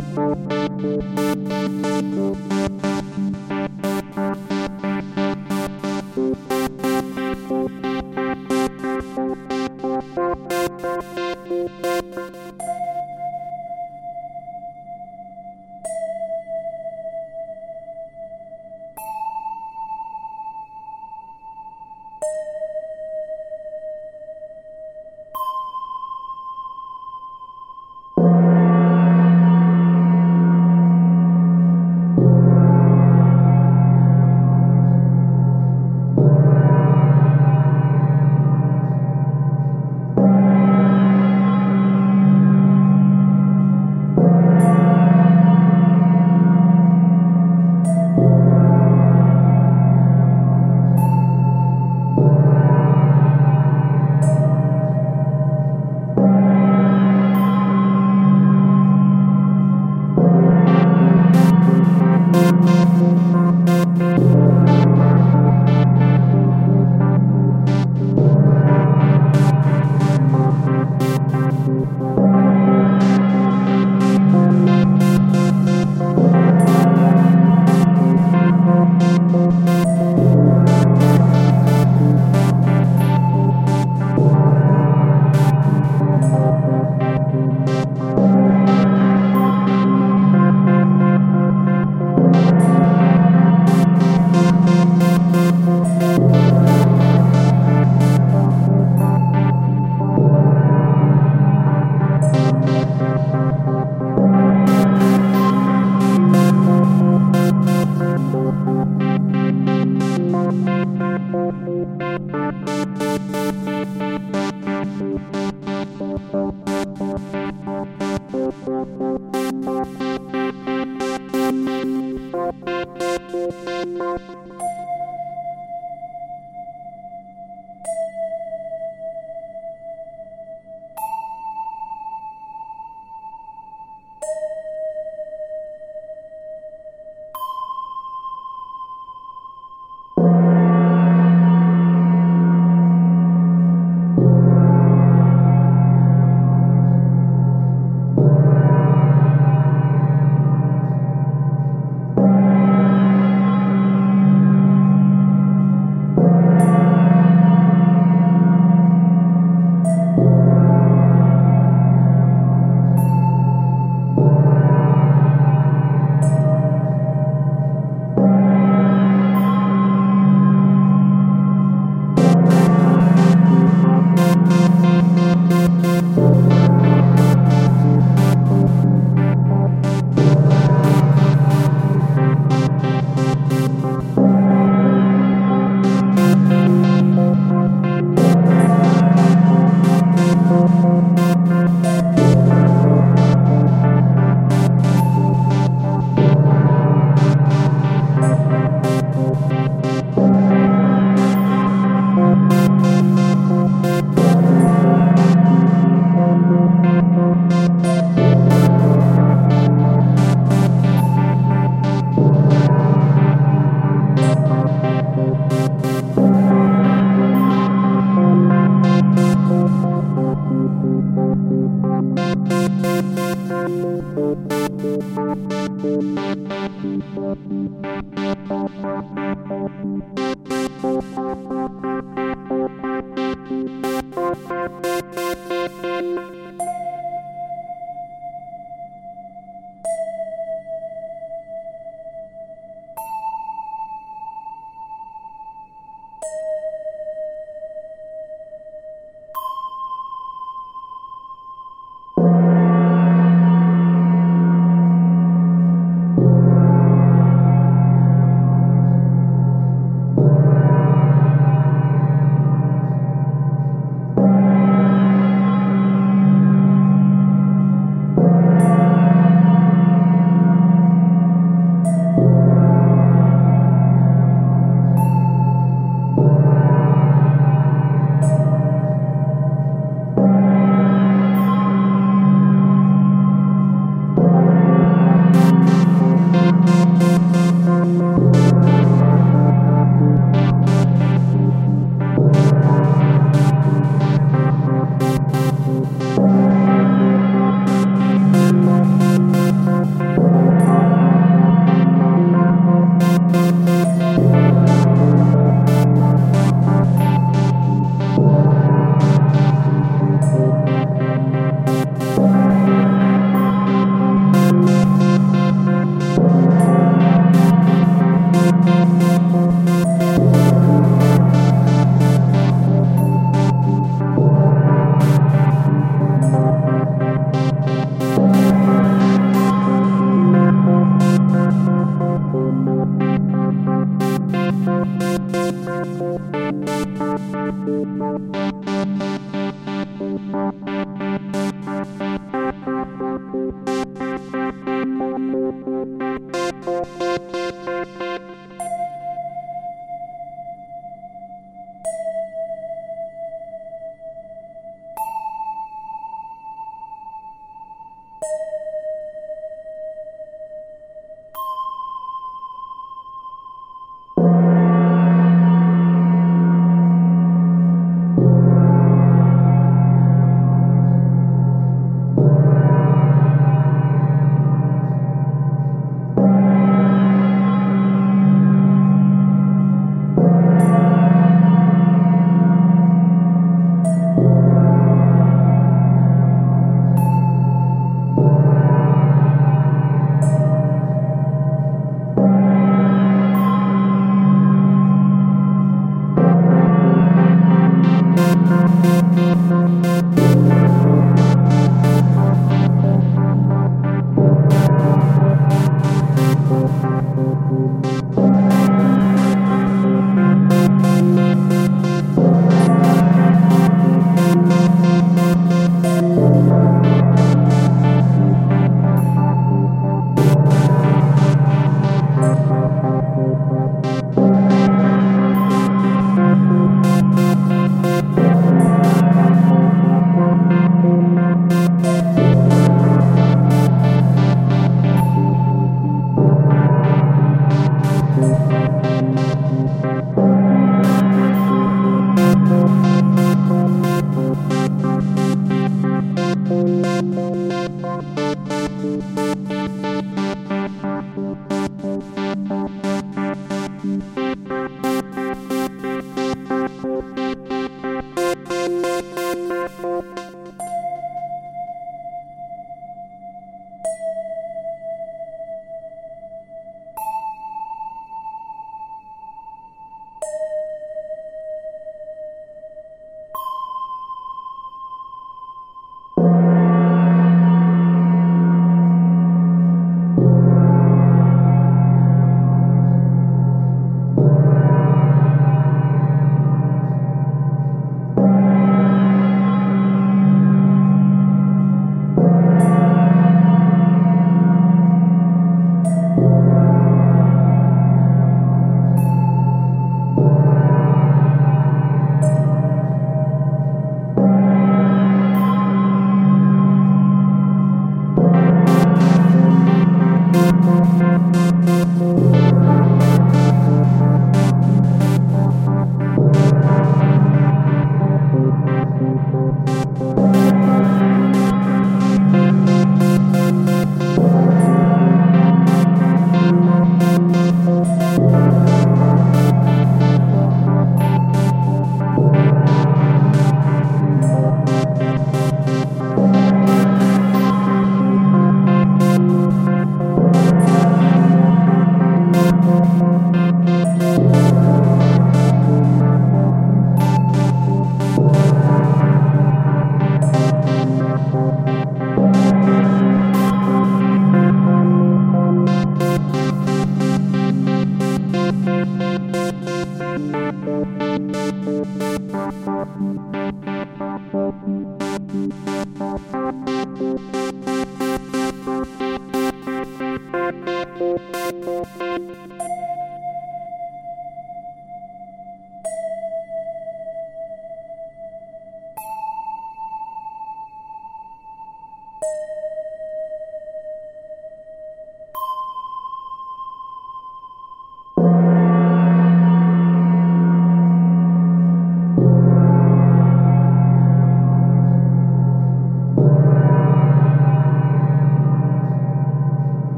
Música Thank you.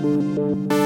Thank